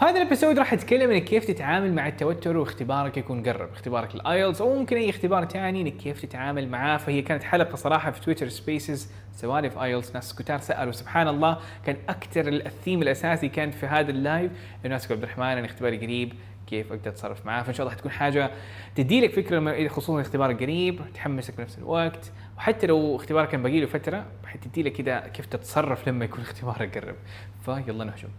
في هذا ال episode راح اتكلم انك كيف تتعامل مع التوتر واختبارك يكون قرب اختبارك ال IELTS أو ممكن أي اختبار ثاني إنك كيف تتعامل معاه. فهي كانت حلقة صراحة في Twitter Spaces سوالف IELTS ناس كتار سألوا. سبحان الله كان أكثر الثيم الأساسي كان في هذا ال live الناس عبد الرحمن أنا اختباري قريب كيف أقدر أتصرف معاه. فإن شاء الله حتكون حاجة تدي لك فكره خصوصا الاختبار قريب تحمسك بنفس الوقت. وحتى لو اختبارك كان باقي له فترة حتدي لك كذا كيف تتصرف لما يكون اختبارك قرب. فيلا نهجم.